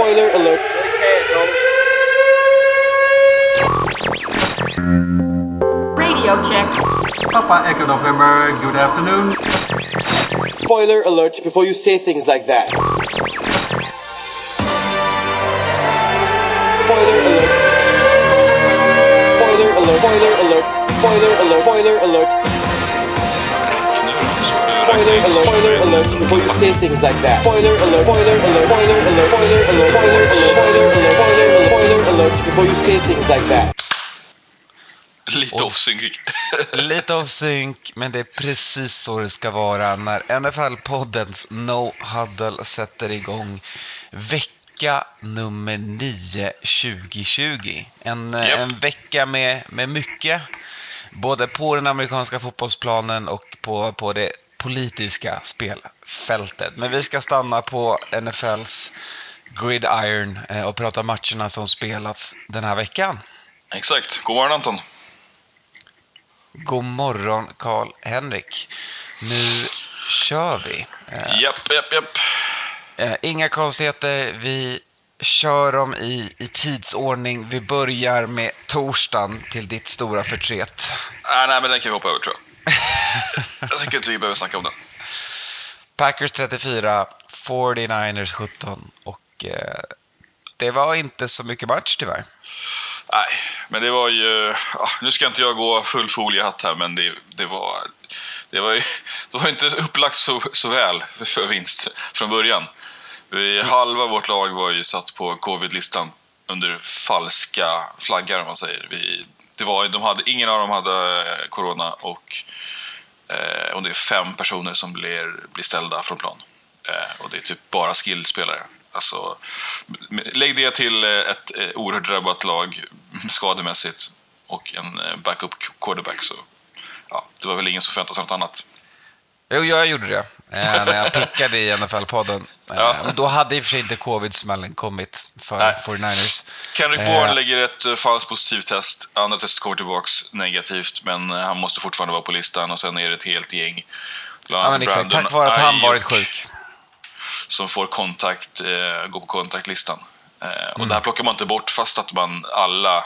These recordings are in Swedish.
Spoiler alert. Radio check. Papa Echo November, good afternoon. Spoiler alert before you say things like that. Spoiler alert. Spoiler alert. Spoiler alert. Spoiler alert. Spoiler alert. Spoiler alert. Spoiler alert before you say things like that. Spoiler alert. Spoiler alert. Spoiler alert. Spoiler alert. Spoiler alert. Spoiler alert. Spoiler alert. Spoiler alert before you say things like that. Lite off-sync. Lite synk, men det är precis så det ska vara när NFL-poddens No Huddle sätter igång vecka nummer 9 2020. En, eh, Japp. en vecka med, med mycket, både på den amerikanska fotbollsplanen och på, på det politiska spelfältet. Men vi ska stanna på NFLs Gridiron eh, och prata matcherna som spelats den här veckan. Exakt. God morgon Anton. God morgon Karl-Henrik. Nu kör vi. Eh, Japp, japp, japp. eh, inga konstigheter. Vi kör dem i, i tidsordning. Vi börjar med torsdagen till ditt stora förtret. Ah, nej, men den kan vi hoppa över tror jag. Inte vi behöver snacka om den. Packers 34, 49ers 17 och eh, det var inte så mycket match tyvärr. Nej, men det var ju... nu ska inte jag gå full foliehatt här, men det, det var... Det var, ju, det var inte upplagt så, så väl för, vinst från början. Vi, halva vårt lag var ju satt på covid-listan under falska flaggar om man säger. Vi, det var, de hade, ingen av dem hade eh, corona och, eh, och det är fem personer som blir, blir ställda från plan. Eh, och det är typ bara skillspelare. Alltså, lägg det till eh, ett eh, oerhört drabbat lag skademässigt och en eh, backup quarterback så ja, det var väl ingen som förväntade sig något annat. Jo, jag gjorde det eh, när jag pickade i NFL-podden. Eh, Ja. då hade i och för sig inte covid-smällen kommit för Nej. 49ers. Kendrick Eh. Bourne lägger ett uh, falskt positivt test, andra testet kommer tillbaks negativt men eh, han måste fortfarande vara på listan och sen är det ett helt gäng. Bland Ja, men exakt. Tack vare att han Ayuk varit sjuk. Som får kontakt, eh, gå på kontaktlistan. Eh, och Mm. det här plockar man inte bort fast att man alla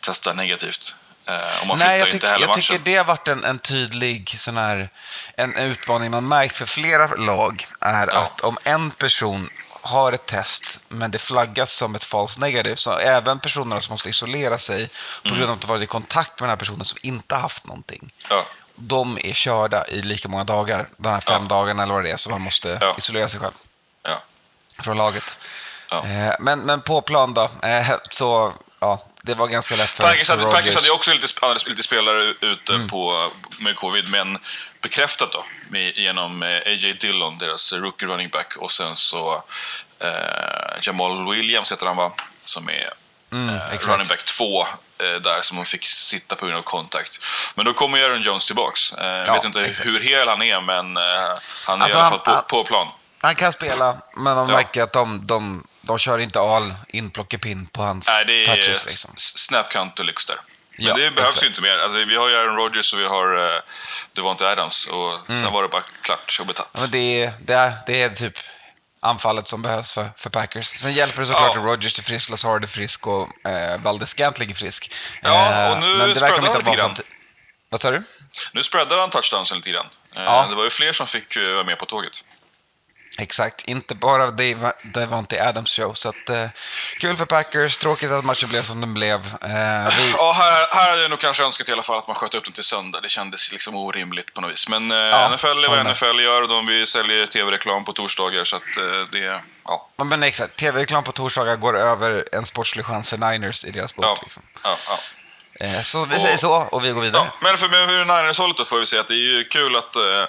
testar negativt. Eh, och man Nej, jag, heller jag tycker det har varit en, en tydlig sån här, en utmaning man märkt för flera lag är Ja. att om en person har ett test men det flaggas som ett falskt negativt så även personerna som måste isolera sig på Mm. grund av att de varit i kontakt med den här personen som inte haft någonting. Ja, De är körda i lika många dagar, de här fem Ja. dagarna eller vad det är, så man måste Ja. isolera sig själv från laget. Eh, men, men på plan då, eh, så ja, det var ganska lätt för, Packers hade, Packers hade ju också lite, lite spelare ute Mm. på, med covid, men bekräftat då med, genom eh, A.J. Dillon, deras rookie running back, och sen så eh, Jamal Williams heter han va, som är Mm, eh, running back 2 eh, där som de fick sitta på grund av kontakt. Men då kommer Aaron Jones tillbaks. Eh, jag Ja, vet inte exakt. hur hel han är, men eh, han är Alltså, i alla han- fall han- på, på plan. Han kan spela, men man Ja. märker att de, de, de kör inte all inplockepinn på hans Nej, det är touches. Liksom. snap count deluxe där. Men Ja, det behövs exakt. ju inte mer. Alltså, vi har ju Aaron Rodgers och vi har uh, Devonta Adams och Mm. sen var det bara klart och betalt. Ja, men det, är, det, det är typ anfallet som behövs för, för Packers. Sen hjälper det såklart Ja. att Rodgers är frisk, Lazard är frisk och eh, Valdes Scantling är frisk. Ja, Eh, och nu men det verkar inte vara. Vad sa du? Nu spreadar han touchdownsen lite grann. Eh, Ja. Det var ju fler som fick eh, vara med på tåget. Exakt, inte bara Dave- Adams show. Så att, eh, kul för Packers, tråkigt att matchen blev som den blev. Eh, vi, Ja, här, här hade jag nog kanske önskat i alla fall att man sköt upp den till söndag. Det kändes liksom orimligt på något vis. Men eh, Ja, NFL är vad. NFL gör och de vi säljer tv-reklam på torsdagar så att eh, det, ja. Ja, men exakt, tv-reklam på torsdagar går över en sportslig chans för Niners i deras bok. Ja. Liksom. ja, ja. Så vi Och- säger så och vi går vidare. Ja, men för, för Niners-hållet då får vi säga att det är ju kul att uh,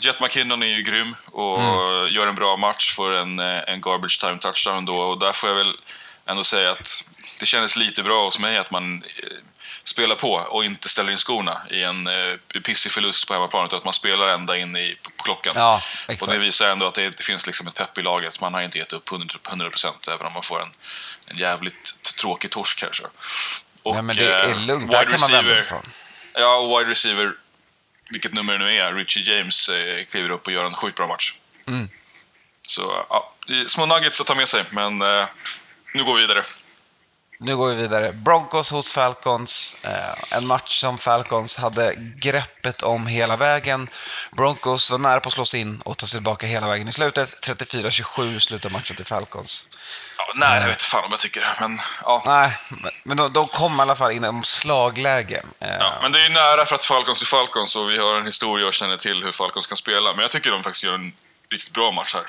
Jet McKinnon är ju grym och Mm. gör en bra match för en, eh, en garbage time touchdown då och där får jag väl ändå säga att det kändes lite bra hos mig att man eh, spelar på och inte ställer in skorna i en uh, pissig förlust på hemmaplan utan att man spelar ända in i, på, klockan. Ja, och det visar ändå att det, det finns liksom ett pepp i laget. Man har inte gett upp 100%, 100% även om man får en, en jävligt tråkig torsk här. Och, Nej, men det är eh, lugnt, där kan man vända sig från. Ja, och wide receiver, vilket nummer det nu är, Richie James eh, kliver upp och gör en sjukt bra match. Mm. Så ja, små nuggets att ta med sig, men eh, nu går vi vidare. Nu går vi vidare. Broncos hos Falcons. Eh, en match som Falcons hade greppet om hela vägen. Broncos var nära på att slå sig in och ta sig tillbaka hela vägen i slutet. 34-27 slutar matchen till Falcons. Ja, nej, jag vet fan om jag tycker men ja. Nej, men- de, de kom i alla fall inom slagläge. Eh, Ja, men det är nära för att Falcons är Falcons och vi har en historia och känner till hur Falcons kan spela. Men jag tycker de faktiskt gör en riktigt bra match här.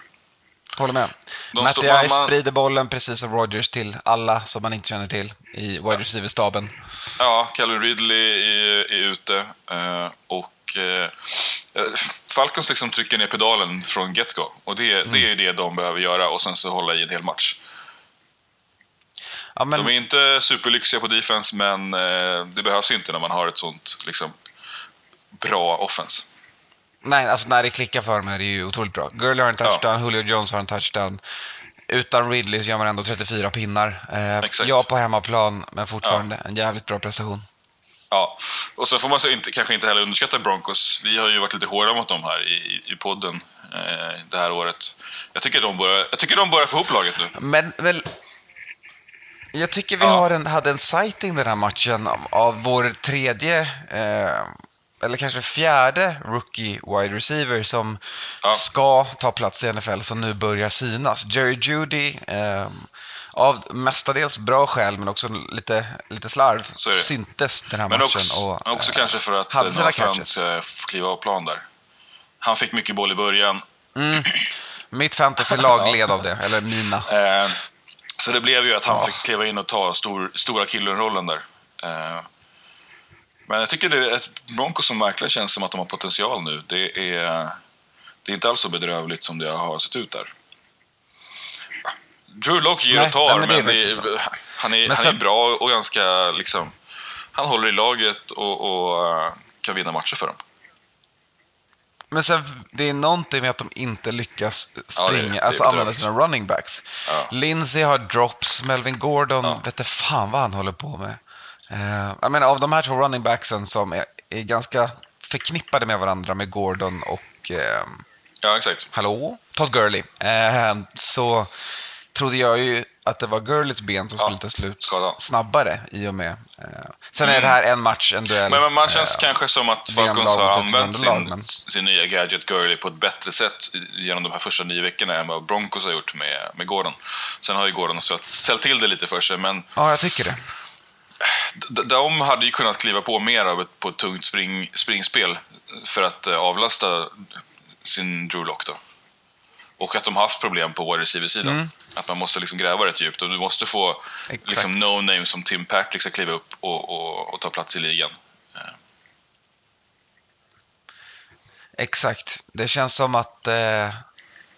Håller med. De Matty Ice man- sprider bollen precis som Rodgers till alla som man inte känner till i wide receiver-staben. Ja, Calvin Ridley är, är ute eh, och eh, Falcons liksom trycker ner pedalen från get-go. Och det, Mm. det är det de behöver göra och sen så hålla i en hel match. Ja, men, De är inte superlyxiga på defense men eh, det behövs inte när man har ett sånt liksom, bra offense. Nej, alltså när det klickar för dem är det ju otroligt bra. Gurley har en touchdown, Julio Jones har en touchdown. Utan Ridley så gör man ändå 34 pinnar. Eh, Exakt. ja, på hemmaplan, men fortfarande en jävligt bra prestation. Ja, och så får man så inte, kanske inte heller underskatta Broncos. Vi har ju varit lite hårda mot dem här i, i, podden eh, det här året. Jag tycker, de börjar, jag tycker de börjar få ihop laget nu. Men väl... Jag tycker vi Ja. har en, hade en sighting den här matchen av, av vår tredje, eh, eller kanske fjärde rookie wide receiver som Ja. ska ta plats i NFL som nu börjar synas. Jerry Judy, eh, av mestadels bra skäl men också lite, lite slarv, syntes den här Men matchen. också, och, också eh, kanske för att hade eh, sina Noah. Fant eh, får kliva av plan där. Han fick mycket boll i början. Mm. Mitt fantasylag led av det, eller mina. Eh, så det blev ju att han Ja. fick kliva in och ta stor, stora killen-rollen där. Men jag tycker det är ett Broncos som verkligen känns som att de har potential nu. Det är, det är inte alls så bedrövligt som det har sett ut där. Drew Lock ger och tar, nej, men men, är han, är, Men han sen- är bra och ganska liksom... Han håller i laget och, och eh, kan vinna matcher för dem. Men sen, det är någonting med att de inte lyckas Ja, det springa, det alltså använda sina running backs. Ja. Lindsey har drops, Melvin Gordon Ja. vet inte fan vad han håller på med. Uh, jag menar av de här två running backsen som är, är ganska förknippade med varandra med Gordon och ehm, Ja, exakt. hallå, Todd Gurley. Eh, så trodde jag ju att det var Gurleys ben som Ja, skulle ta slut skada. snabbare i och med. Eh, sen är det här en match, en duell. Men, men man känns Eh, kanske som att Falcons har använt sin, men- sin nya gadget Gurley på ett bättre sätt genom de här första nio veckorna än vad Broncos har gjort med, med Gordon. Sen har ju Gordon ställt, ställt till det lite för sig, men Ja, jag tycker det. De hade ju kunnat kliva på mer av ett, på ett tungt spring, springspel för att eh, avlasta sin Drew Lock då. Och att de haft problem på wide receiver-sidan. Mm. Att man måste liksom gräva rätt djupt och du måste få Exakt. liksom no-name som Tim Patrick ska kliva upp och, och, och ta plats i ligan. Exakt. Det känns som att eh,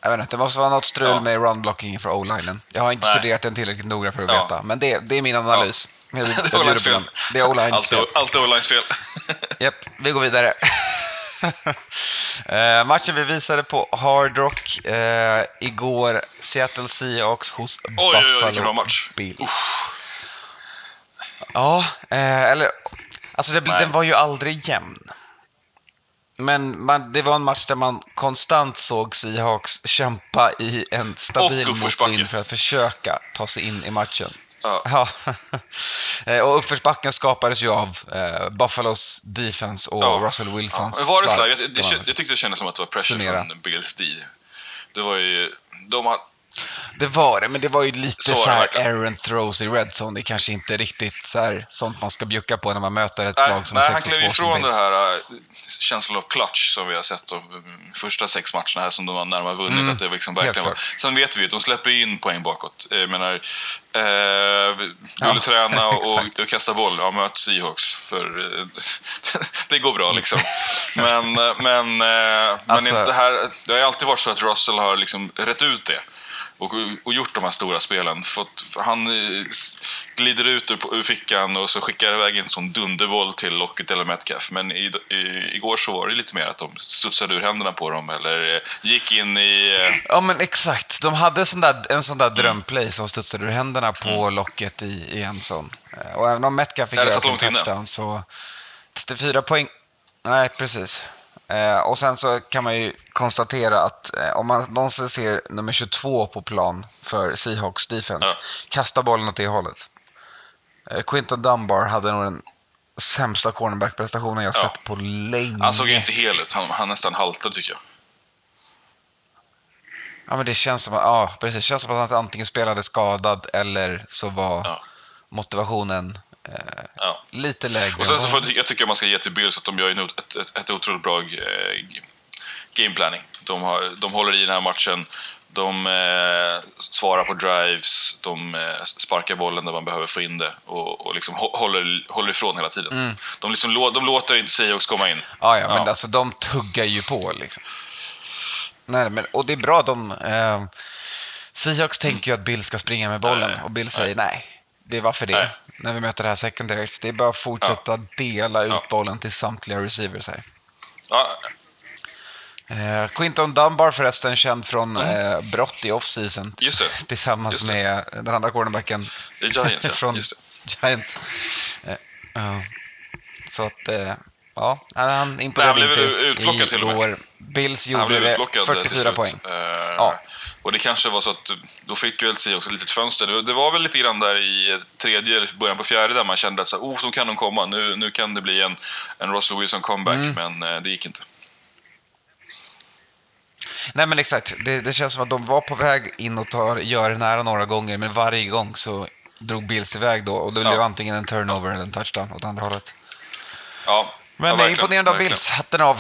jag vet inte, det måste vara något strul Ja. med run-blocking för o-linen. Jag har inte Nej. studerat den tillräckligt noga för att Ja. veta. Men det, det är min analys. Jag, Det är O-lines fel. Det är o-lines Allt fel. allt är O-lines fel. Japp, vi går vidare. eh, matchen vi visade på Hard Rock eh, igår. Seattle Seahawks hos oj, Buffalo vilken bra match. Bills. Ja, eh, eller alltså det, den var ju aldrig jämn. Men man, det var en match där man konstant såg Seahawks kämpa i en stabil motvind för att försöka ta sig in i matchen. Ja. Ja, Eh, och uppförsbacken skapades ju av eh, Buffalos defense och Ja. Russell Ja, Wilsons men var det så jag, det, man- jag tyckte det kändes som att det var pressure Summera. från Bills D. Det var ju... De Det var det, men det var ju lite Så så, det här errant throws i red zone. Det är kanske inte riktigt så här, sånt man ska bjucka på när man möter ett nej, lag som nej, är han 6 klev 2 som ifrån det Bills. här äh, känslan av clutch som vi har sett de mm, första sex matcherna här som de har närmare vunnit. Mm, Att det liksom verkligen var. Sen vet vi ju de släpper in poäng bakåt. Eh, Jag menar, eh, vill du träna och, och kasta boll, ja möt Seahawks. För eh, det går bra liksom. Men, eh, men, eh, men Alltså- inte här, det har ju alltid varit så att Russell har liksom rätt ut det. Och, och gjort de här stora spelen. Fått, han eh, glider ut ur, ur fickan och så skickar iväg en sån dunderboll till Lockett eller Metcalf. Men i, i, igår så var det lite mer att de studsade ur händerna på dem eller eh, gick in i... eh, Ja men exakt, de hade sån där, en sån Mm. där drömplay som studsade ur händerna på locket i, i en sån. Och även om Metcalf fick göra sin långt inne. touchdown så 34 poäng. Nej, precis. Eh, och sen så kan man ju konstatera att eh, om man någonsin ser nummer 22 på plan för Seahawks defense, Ja. kasta bollen åt det hållet. Eh, Quinton Dunbar hade nog den sämsta cornerback-prestationen jag Ja. sett på länge. Han såg ju inte hel ut. Han, han nästan haltade tycker jag. Ja, men det känns som att, ja, precis. Det känns som att han antingen spelade skadad eller så var Ja. motivationen Ja. lite lägre. Och sen så får, jag tycker man ska ge till Bills att de gör en, ett, ett, ett otroligt bra eh, game planning. De, har, de håller i den här matchen. De eh, svarar på drives, de eh, sparkar bollen där man behöver få in det och, och liksom hå- håller, håller ifrån hela tiden. Mm. De, liksom, lå- de låter inte Seahawks komma in. Ja, ja, men alltså de tuggar ju på liksom. Nej, men, och det är bra de... Eh, Seahawks tänker ju att Bill ska springa med bollen Nej, och Bill nej. säger nej. Det är varför det? Nej. När vi möter det här secondaryt. Det är bara att fortsätta dela ut Ja. bollen till samtliga receivers här. Ja, Eh, Quinton Dunbar förresten känd från Mm. eh, brott i off-season. just det. Tillsammans Just det. med den andra cornerbacken är Giants, ja. från Just det. Giants. Eh, ja. så att, eh, ja, han imponerade inte med. igår. Bills gjorde det utplockad till 44 slut. poäng. Eh, Ja. Och det kanske var så att då fick väl Seahawks ett litet fönster. Det, var väl lite grann där i tredje eller början på fjärde där man kände att så, oh, de kan de komma. Nu, nu kan det bli en, en Russell Wilson comeback, Mm. men eh, det gick inte. Nej men exakt, det, det känns som att de var på väg in och tar, gör nära några gånger, men varje gång så drog Bills iväg då och det Ja. blev antingen en turnover eller en touchdown åt andra hållet. Ja, Men ja, imponerande av. Bills, hatten av.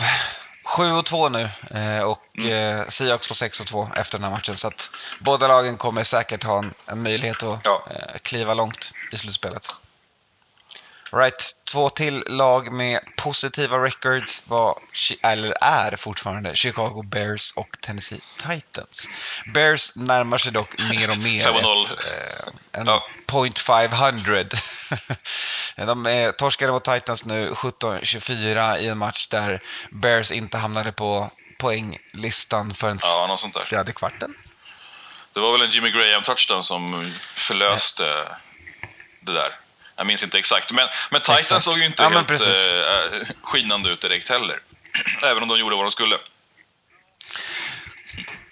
7 2 nu eh, och Mm. eh, Seahawks på 6 2 efter den här matchen. Så att båda lagen kommer säkert ha en, en möjlighet att Ja. eh, kliva långt i slutspelet. Right, två till lag med positiva records var, eller är fortfarande Chicago Bears och Tennessee Titans. Bears närmar sig dock mer och mer 5-0. ett, eh, en Ja. point 500. De är torskade mot Titans nu 17-24 i en match där Bears inte hamnade på poänglistan förrän Ja, fjärde kvarten. Det var väl en Jimmy Graham touchdown som förlöste det där. Jag minns inte exakt. Men, men Titans Exakt. såg ju inte Ja, helt precis. eh, skinande ut direkt heller. Även om de gjorde vad de skulle.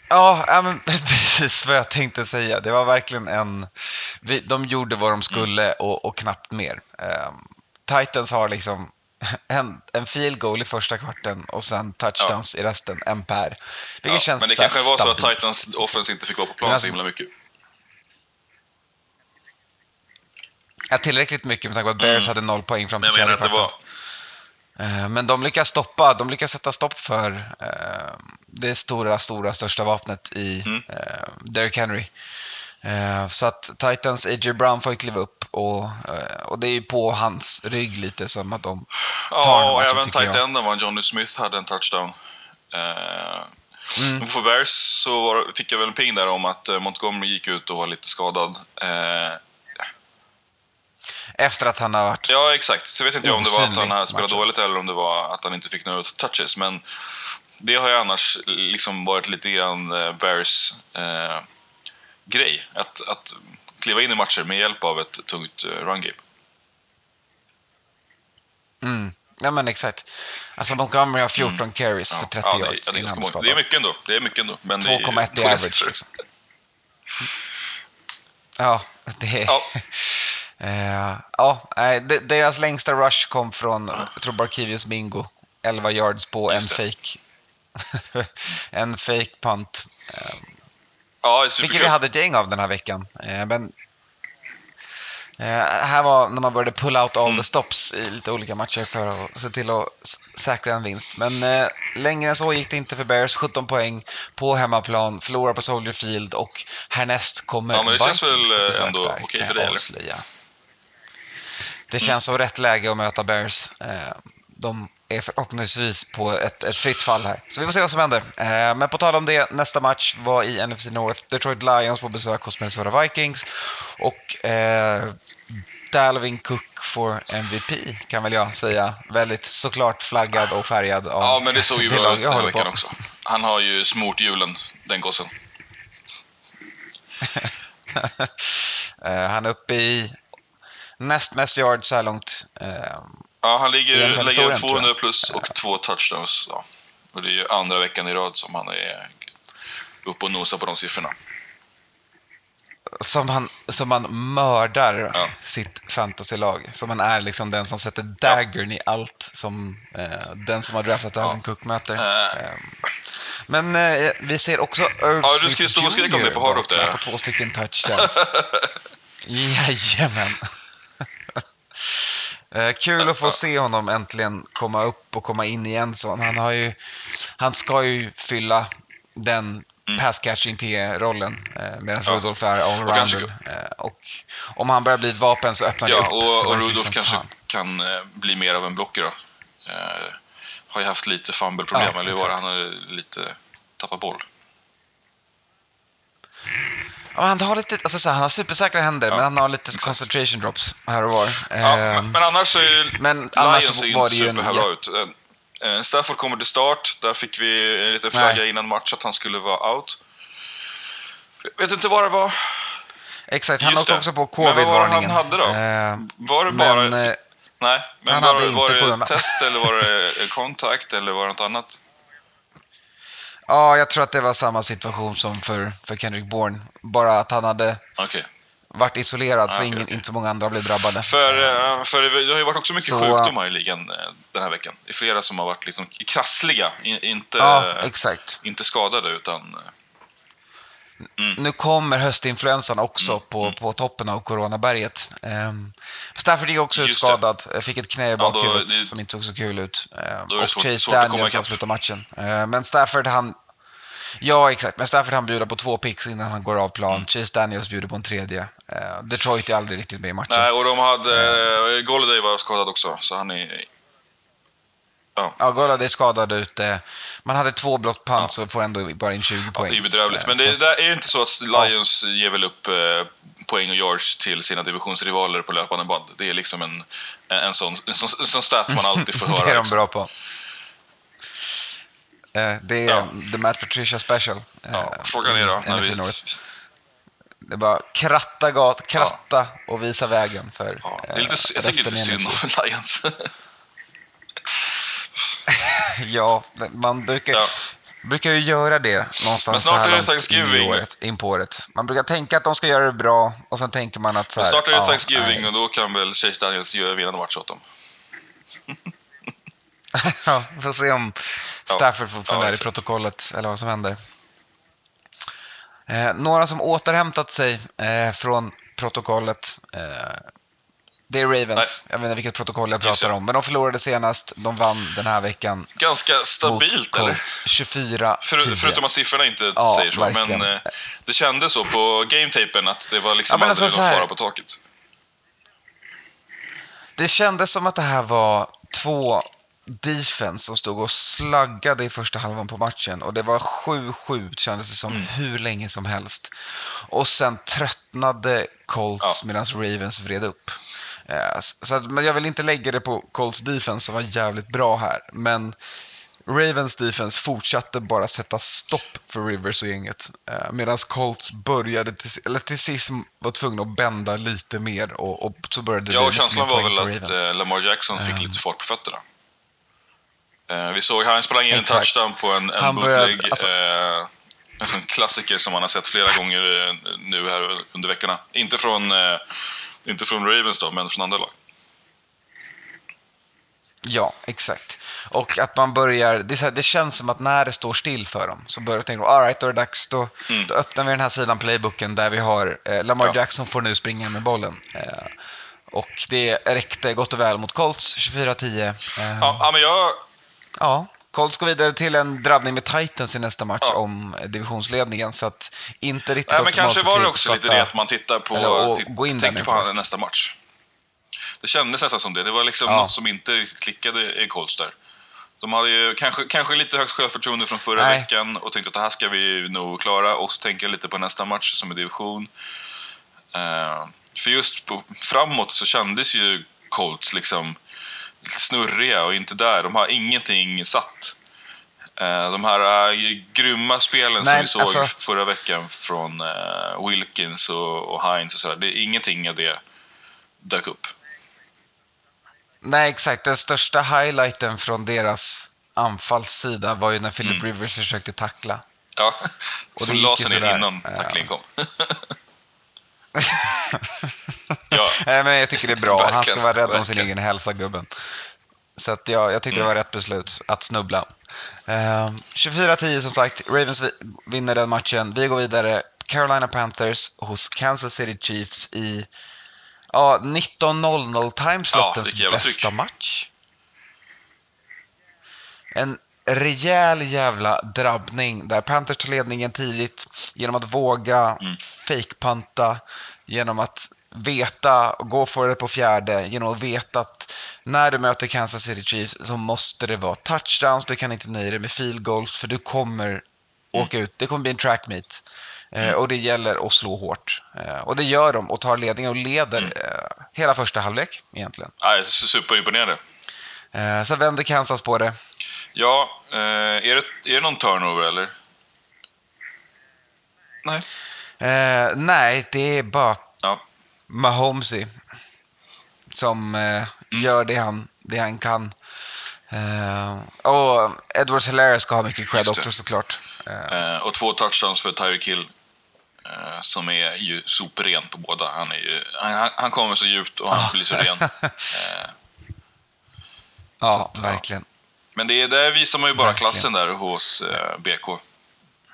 Ja, ja men precis vad jag tänkte säga. Det var verkligen en... Vi, de gjorde vad de skulle och, och knappt mer. Ehm, Titans har liksom en, en field goal i första kvarten och sen touchdowns i resten, en per. Vilket Ja, känns men det kanske var så att stabilt. Titans offense inte fick vara på plan alltså- så himla mycket. Ja, tillräckligt mycket med tanke på att Bears Mm. hade noll poäng fram till fjärde kvarten. var... Eh, Men de lyckas stoppa, de lyckas sätta stopp för eh, det stora, stora, största vapnet i Mm. eh, Derrick Henry. Så att Titans A.J. Brown får ju kliva upp och, och det är ju på hans rygg lite som att de tar Ja, och även tycker tight jag. enden var Johnny Smith hade en touchdown. Mm. För Bears så fick jag väl en ping där om att Montgomery gick ut och var lite skadad. Eh, Efter att han har varit... ja, exakt. Så vet inte jag om det var att han matchen. dåligt eller om det var att han inte fick några touches. Men det har ju annars liksom varit lite grann eh, Bears eh, grej. Att, att kliva in i matcher med hjälp av ett tungt eh, run game. Mm. Ja men exakt. Alltså Montgomery har 14 carries för 30 Mm. ja, det, yards ja, det, innan många. det är mycket ändå. Det är mycket ändå. Men det är ju 2,1 i average. Liksom. Ja, det är... Ja. Eh, ja, de- deras längsta rush kom från, jag tror Barkivius Mingo. 11 yards på en fake. en fake punt. Eh, Ja, vilket vi hade ett gäng av den här veckan. Eh, men eh, här var när man började pull out all Mm. the stops i lite olika matcher för att se till att säkra en vinst. Men eh, längre än så gick det inte för Bears. 17 poäng på hemmaplan, förlorar på Soldier Field och härnäst kommer Ja, men det känns väl, eh, ändå okej kan för dig, eller? avslöja. Det känns som rätt läge att möta Bears. Eh, De är förhoppningsvis på ett, ett fritt fall här. Så vi får se vad som händer. Eh, Men på tal om det, nästa match var i NFC North. Detroit Lions på besök hos Minnesota Vikings. Och eh, Dalvin Cook får MVP kan väl jag säga. Väldigt såklart flaggad och färgad av Ja, men det såg ju bra ut den veckan också. Han har ju smort hjulen, den gossen. Eh, Han är uppe i näst mest yards så här långt. Eh, Ja, han ligger, historien, 200 tror jag. plus och två touchdowns. Ja. Och det är ju andra veckan i rad som han är uppe och nosar på de siffrorna. Som han, som han mördar Ja. sitt fantasylag. Som han är liksom den som sätter daggern i allt som eh, den som har draftat Ja. Alvin Cook möter. Eh. Eh, men eh, vi ser också Irv Ja, du Smith skulle stå och skrika om Jr. det på på två stycken touchdowns. Jajamän. Eh, kul att få se honom äntligen komma upp och komma in i en sån. Han, har ju, han ska ju fylla den Mm. pass catching T-rollen eh, medan Ja. Rudolf är Och kanske- allrounder. Eh, och om han börjar bli ett vapen så öppnar det Ja, upp och, och Rudolf som kanske fan. kan eh, bli mer av en blocker då. Eh, har ju haft lite fumble-problem, Ja, eller hur var det? Han har lite tappat boll. Ja, han har lite, alltså så här, han har supersäkra händer Ja, men han har lite exakt. concentration drops här och var. Ja, Ehm, men annars så är men annars Lions är var inte superbra jätte- ut. Eh, Stafford kommer till start. Där fick vi en liten flagga innan match att han skulle vara out. Vet inte vad det var. Exakt, han åkte också på Men vad var covid-varningen. han hade då? Ehm, Var det bara... men eh, nej, men han var, hade var inte det corona. test eller var det eh, kontakt eller var det något annat? Ja, jag tror att det var samma situation som för, för Kendrick Bourne. Bara att han hade Okej. varit isolerad så Ah, okej, ingen, okej. inte så många andra blev drabbade. För, eh, för det har ju varit också mycket Så- sjukdomar i ligan eh, den här veckan. Det är flera som har varit liksom krassliga, inte, ja, inte skadade utan... eh, Nu kommer höstinfluensan också Mm, på, mm. på toppen av coronaberget. Um, Stafford gick också Just utskadad, fick ett knä i bakhuvudet det- som inte såg så kul ut. Är det och svårt- Chase svårt Daniels avslutar matchen. Ehm, men Stafford han Ja, exakt. Men Stafford han bjuder på två picks innan han går av plan. Mm. Chase Daniels bjuder på en tredje. Ehm, Detroit är aldrig riktigt med i matchen. Nej, och de hade... Eh, Golladay var skadad också, så han är... Ja, Ja, Golladay är skadad ute. Man hade två block punts och får ändå bara in 20 ja, poäng. det är bedrövligt. Men så det, det är ju inte så att Lions ger väl upp eh, poäng och yards till sina divisionsrivaler på löpande band. Det är liksom en, en, sån, en, sån, en sån stat man alltid får höra. det är de bra på. Eh, Det är Ja. The Matt Patricia Special. eh, Ja, frågan är då, när vi... Det är bara kratta, gat, kratta och visa vägen för Ja, det är eh, lite, jag tycker resten lite i synd om Lions. Ja, man brukar, Ja. brukar ju göra det någonstans Men snart så här är det långt Thanksgiving. I året, in på året. Man brukar tänka att de ska göra det bra och sen tänker man att så Men här, snart är det ja, Thanksgiving nej. och då kan väl Chase Daniels göra vinnande match åt dem. ja, vi får se om Ja. Stafford får Ja, fundera i protokollet eller vad som händer. Eh, några som återhämtat sig eh, från protokollet. Eh, det är Ravens. Jag vet inte vilket protokoll jag pratar om. Men de förlorade senast. De vann den här veckan Ganska stabilt eller? Colts. 24 För, förutom att siffrorna inte Ja, säger så. verkligen. Men eh, det kändes så på gametapen att det var liksom Ja, men aldrig alltså någon fara på taket. Det kändes som att det här var två defense som stod och slaggade i första halvan på matchen. Och det var 7-7 kändes det som Mm. hur länge som helst. Och sen tröttnade Colts Ja. medan Ravens vred upp. Eh, Så att, men jag vill inte lägga det på Colts defense som var jävligt bra här. Men Ravens defense fortsatte bara sätta stopp för Rivers och gänget. Eh, Medan Colts började till, eller till sist var tvungna att bända lite mer och, och så började det Ja, och känslan var väl att Ravens. eh, Lamar Jackson fick Ehm. lite fart på fötterna. Vi såg han sprang in en Exakt. touchdown på en, en Han började- bootleg. alltså- en sån klassiker som man har sett flera gånger nu här under veckorna. Inte från, eh, inte från Ravens då, men från andra lag. Ja, exakt. Och att man börjar, det, här, det känns som att när det står still för dem så börjar de tänka, alright då är det dags, då, Mm. då öppnar vi den här sidan playbooken där vi har eh, Lamar Ja. Jackson får nu springa med bollen. Eh, och det räckte gott och väl mot Colts, 24-10. Eh, Ja, ja, men jag, ja, Colts går vidare till en drabbning med Titans i nästa match Ja. om divisionsledningen. Så att inte riktigt nej, men kanske var det också lite det att man tittar på, eller titt- gå in tänker på först. nästa match. Det kändes nästan som det. Det var liksom Ja. något som inte riktigt klickade i Colts där. De hade ju kanske, kanske lite högt självförtroende från förra Nej. veckan och tänkte att det här ska vi nog klara och så tänker jag lite på nästa match som är division. Eh, för just på, framåt så kändes ju Colts liksom snurriga och inte där. De har ingenting satt. Eh, de här äh, grymma spelen som Nej, vi såg alltså- förra veckan från eh, Wilkins och, och Hines och sådär. Det är ingenting av det dök upp. Nej, exakt. Den största highlighten från deras anfallssida var ju när Philip Mm. Rivers försökte tackla. Ja, det som la sig ner innan tacklingen kom. ja, Nej, men jag tycker det är bra. Han ska Verkligen, vara rädd om sin verkligen. egen hälsa, gubben. Så att jag, jag tyckte Mm. det var rätt beslut att snubbla. Eh, 24-10 som sagt. Ravens vi- vinner den matchen. Vi går vidare. Carolina Panthers hos Kansas City Chiefs i ja, 19.00 timeslottens vilket jävla bästa tryck. match. En rejäl jävla drabbning där Panthers tar ledningen tidigt genom att våga Mm. fake-panta, genom att veta och gå för det på fjärde, genom att veta att när du möter Kansas City Chiefs så måste det vara touchdowns, du kan inte nöja dig med field goals för du kommer åka ut, det kommer bli en track meet. Eh, Mm. och det gäller att slå hårt. Eh, och det gör de och tar ledningen och leder Mm. eh, hela första halvlek egentligen. Nej, superimponerande. Sen vänder Kansas på det. Ja, eh, är, det, är det någon turnover eller? Nej. Eh, nej, det är bara Ja, Mahomesy som eh, gör det han, det han kan. Eh, och Edwards Hilaire ska ha mycket cred också såklart. Eh, eh, och två touchdowns för Tyreek Hill. Som är ju superren på båda. Han, är ju, han, han- kommer så djupt och han blir så ren. Ja, att, ja. Men det, där visar man ju bara Verkligen. klassen där hos eh, BK.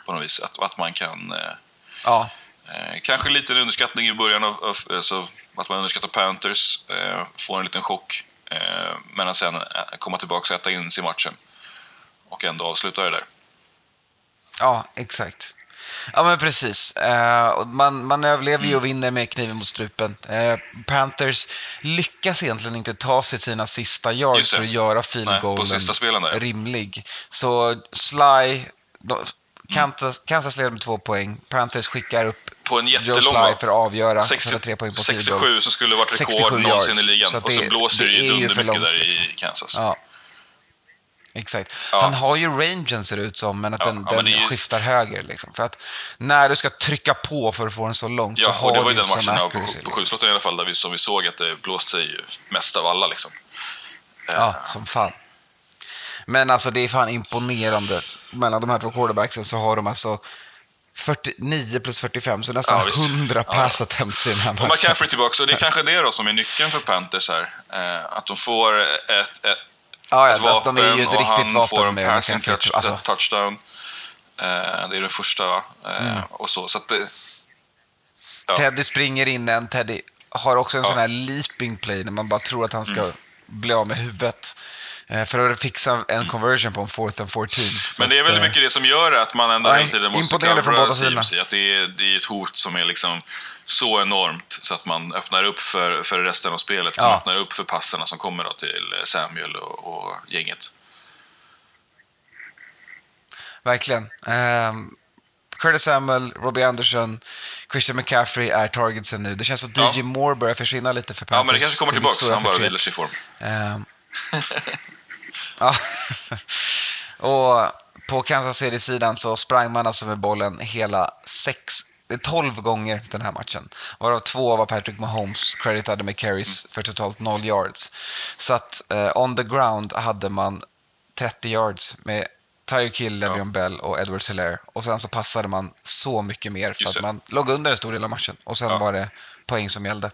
På något vis. Att, att man kan eh, Ja, Eh, kanske en underskattning i början av, av alltså, att man underskattar Panthers. Eh, får en liten chock. Eh, men att sen eh, komma tillbaka och äta in sig i matchen. Och ändå avsluta det där. ja, exakt. Ja men precis. Och man, man överlever ju och vinner med kniven mot strupen. Eh, Panthers lyckas egentligen inte ta sig sina sista yards för att göra field goalen rimlig. Så Sly, de, Kansas, Kansas leder med två poäng. Panthers skickar upp På en Joe jättelång Sly va? för att avgöra. 60, sätta tre poäng på field goal. 67 som skulle varit rekord 67 någonsin i ligan. Så och så blåser det ju dundermycket långt, där i liksom. Kansas. Ja. Exakt. Ja. Han har ju rangen ser det ut som, men att Ja, den, ja, den det är ju- skiftar höger. Liksom. För att när du ska trycka på för att få den så långt så Ja, har och det var du ju den matchen ja, på, accuracy, på liksom. i alla fall där vi, som vi såg att det blåste ju mest av alla liksom. Eh, Ja, som fan. Men alltså det är fan imponerande. Mellan de här två quarterbacksen så har de alltså 49 plus 45, så nästan Ja, visst. 100 Ja. pass attempts i den här Och matchen. McCaffrey tillbaka, och det är kanske det då som är nyckeln för Panthers här. Eh, att de får ett, ett, Ja, ja, ett vapen de är ju ett och riktigt han vapen får en med passing touch, alltså. touchdown. Eh, det är den första va? Eh, Mm. och så. så att det, ja. Teddy springer in en, Teddy har också en Ja. sån här leaping play när man bara tror att han ska Mm. bli av med huvudet. Eh, För att fixa en conversion på en fourth and 14. Så Men det är väldigt eh, mycket det som gör att man ändå hela tiden måste sidorna. CMC. Att det är, det är ett hot som är liksom så enormt så att man öppnar upp för, för resten av spelet. Som Ja. öppnar upp för passarna som kommer då till Samuel och, och gänget. Verkligen. Um, Curtis Samuel, Robbie Anderson, Christian McCaffrey är targetsen nu. Det känns som Ja. DJ Moore börjar försvinna lite för Panthers. Ja, men det kanske kommer tillbaka. Han bara vilar sig i form. Ehm, ja. och på Kansas City-sidan så sprang man alltså med bollen hela sex, det är 12 gånger den här matchen. Varav två var Patrick Mahomes creditade med carries för totalt 0 yards. Så att eh, on the ground hade man 30 yards med Tyreek Hill, Ja. Le'Veon Bell och Edward Hilaire. Och sen så passade man så mycket mer för att man låg under en stor del av matchen. Och sen Ja. var det poäng som gällde.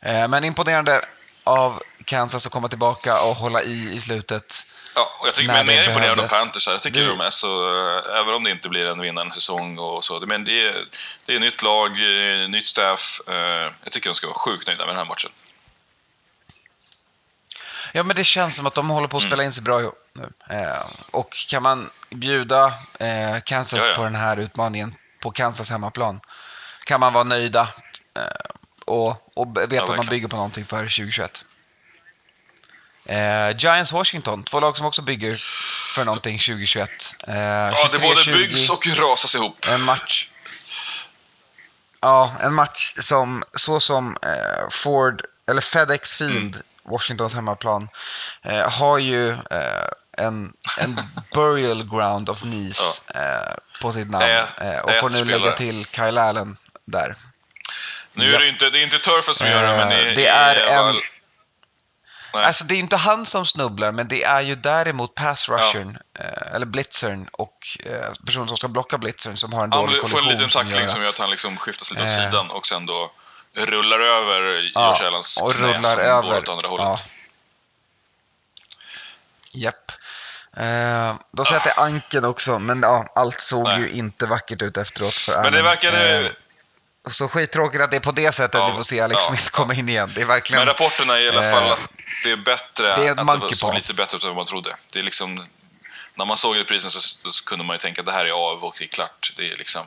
Eh, Men imponerande av Kansas att komma tillbaka och hålla i i slutet. Ja, och jag tycker mer det imponerande av. Panthers här. Jag tycker Vi- de är så, eh, även om det inte blir en vinnande säsong och så. Men det är, det är nytt lag, eh, nytt staff. eh, Jag tycker de ska vara sjukt nöjda med den här matchen. Ja, men det känns som att de håller på att Mm. spela in sig bra ihop nu. Och kan man bjuda Kansas Ja, ja. på den här utmaningen på Kansas hemmaplan kan man vara nöjda och, och veta att man bygger på någonting för 2021. Eh, Giants Washington, två lag som också bygger för någonting 2021. Eh, Ja, det både 23-20. byggs och rasas ihop. En match. Ja, en match som så som eh, Ford, eller FedEx Field, Mm. Washingtons hemmaplan, eh, har ju eh, en, en burial ground of knees eh, på sitt namn. Eh, och får nu lägga till Kyle Allen där. Nu är det inte, det är inte turfen som gör det, men Eh, det är är en- Nej. Alltså det är inte han som snubblar, men det är ju däremot pass rushern, eh, eller blitzern och eh, personen som ska blocka blitzern som har en Han dålig får kollision. en liten tackling gör som gör att- att han liksom skiftas lite åt Eh. sidan och sen då rullar över Ja, Josh Allens och knä rullar som över. går åt andra hållet. Ja. Japp. Eh, de säger att det är ankeln också, men ja, allt såg Nej. ju inte vackert ut efteråt för Men det Allen. verkade... Eh, så skittråkigt att det är på det sättet Ja, vi får se Alex ja, Smith komma in igen. Det är verkligen... Men rapporterna är i alla fall Eh, att det är bättre, det är ett att det såg lite bättre ut än vad man trodde. Det är liksom, när man såg reprisen så, så kunde man ju tänka att det här är av och det är klart. Det är liksom,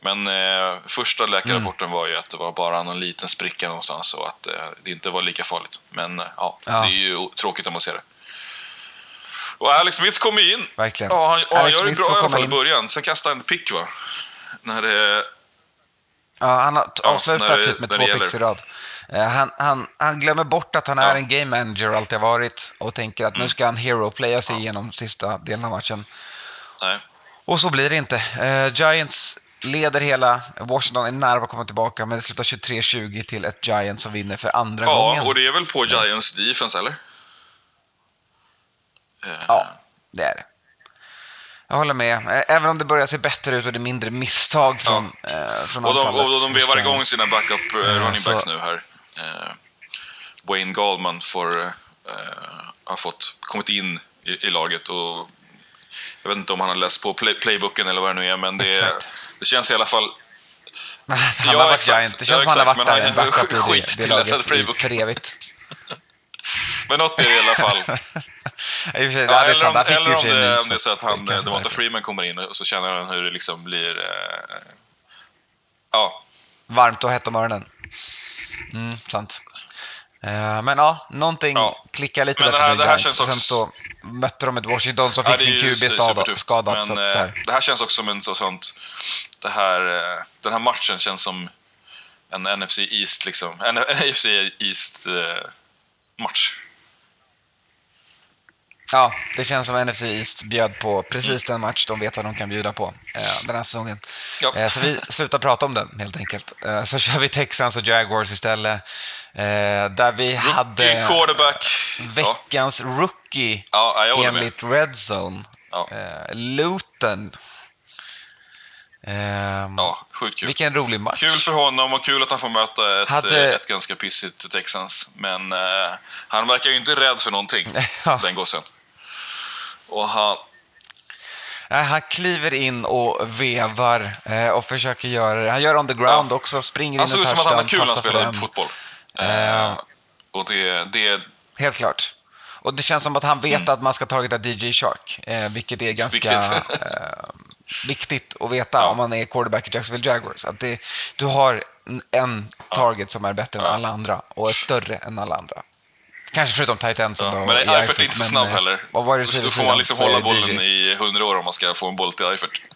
men eh, första läkarrapporten Mm. var ju att det var bara någon liten spricka någonstans och att eh, det inte var lika farligt. Men eh, ja, Ja. det är ju tråkigt om man ser det. Och Alex Smith kommer in. Verkligen. Ja, han, och han gör det bra i alla fall i början. Sen kastar han en pick va? När det, Ja, han Ja, avslutar det- typ med två picks i rad. Eh, han, han, han glömmer bort att han Ja. är en game manager och alltid har varit och tänker att nu Mm. ska han hero-playa sig Ja. igenom sista delen av matchen. nej. Och så blir det inte. Eh, Giants leder hela. Washington är nära att komma tillbaka men det slutar 23-20 till ett Giants som vinner för andra Ja, gången. och det är väl på Giants defense eller? Eh, Ja, det är det. Jag håller med. Även om det börjar se bättre ut och det är mindre misstag från, eh, från Och de, anfallet och de vevar igång sina backup eh, Ja, running backs så- nu här. Eh, Wayne Gallman får, eh, har fått, kommit in i, i laget och jag vet inte om han har läst på play, playbooken eller vad det nu är men det, det känns i alla fall Han Ja, har varit exakt. Giant. Det Ja, känns som han har varit där, en backup i skit det, det laget i, för evigt. Men något är det i alla fall. Sig, Ja, eller om, eller om det, om det är så att han, Devonta. Freeman kommer in och så känner han hur det liksom blir... Eh, ja, Varmt och hett om öronen. Mm, sant. Eh, men ja, någonting Ja. klickar lite Men det bättre här- det här känns Sen också- så mötte de ett Washington som Ja, fick sin QB skadad. skadad Men så att, så här. det här känns också som en så sånt... Det här, eh, den här matchen känns som en NFC East liksom. En NFC East eh, match. Ja, det känns som NFC East bjöd på precis den match de vet vad de kan bjuda på eh, den här säsongen. Ja. Eh, så vi slutar prata om den helt enkelt. Eh, så kör vi Texans och Jaguars istället. Eh, där vi Rookie hade quarterback. Ja, veckans rookie ja jag håller med. enligt Red Zone. Ja. Eh, Luton. Ehm, Ja, sjukt kul. Vilken rolig match. Kul för honom och kul att han får möta ett, Hade- eh, ett ganska pissigt Texans. Men eh, han verkar ju inte rädd för någonting, Ja. den gossen. Och han, Nej, han kliver in och vevar eh, och försöker göra det. Han gör on the ground Ja. också, springer han in såg ut som att han hade touchdown, kul när han spelade en. fotboll. Eh, och det, det, Helt klart. Och det känns som att han vet Mm. att man ska targeta DJ Shark, eh, vilket är ganska Viktigt. eh, viktigt att veta Ja. om man är quarterback i Jacksonville Jaguars. Att det, du har en- target som är bättre än Ja. alla andra och är större än alla andra. Kanske förutom tight endsen ja. Men Eifert är inte men, snabb eh, heller. Vad var det Då får man liksom hålla bollen i hundra år om man ska få en boll till Eifert.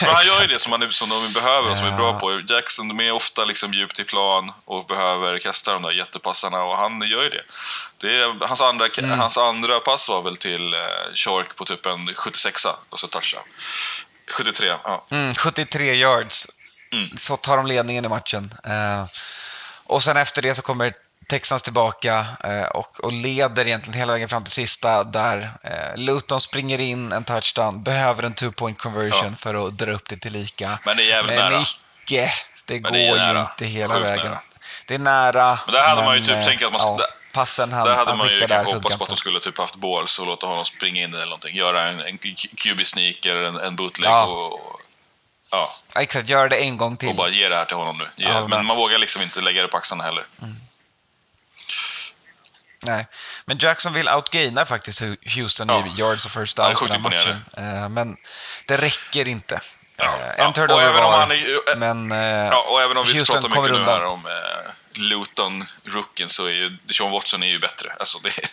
Men han gör ju det som, han, som de behöver och som är bra Ja. på. Jackson, de är ofta liksom djupt i plan och behöver kasta de där jättepassarna och han gör ju det. det är, hans, andra, Mm. hans andra pass var väl till eh, Shark på typ en 76 och så touchdown. 73, ja. Mm, 73 yards. Mm. Så tar de ledningen i matchen. Eh, och sen efter det så kommer Texans tillbaka eh, och, och leder egentligen hela vägen fram till sista där eh, Luton springer in en touchdown, behöver en two point conversion Ja. för att dra upp det till lika. Men det är jävligt Men nära. icke, det Men går det ju inte hela Sjukt vägen. nära. Det är nära. Men där hade man ju typ eh, tänkt att man skulle- passen han, Där hade han man ju där kanske hoppats på att de skulle typ haft balls och låta honom springa in eller någonting. Göra en, en QB sneak eller en, en bootleg Ja. och, ja, Ja, Exakt, gör det en gång till. och bara ge det här till honom nu. Ja, men man vågar liksom inte lägga det på axlarna heller. Nej, men Jacksonville outgainar faktiskt Houston Ja. i yards och first Ja, sjukt den matchen. Eh, Men det räcker inte. Ja, Eh, ja. En turnover även om var, är, men eh, ja, och även om vi Houston pratar mycket nu här om eh, Luton, rookien, så är ju Deshaun Watson är ju bättre. Alltså det, är-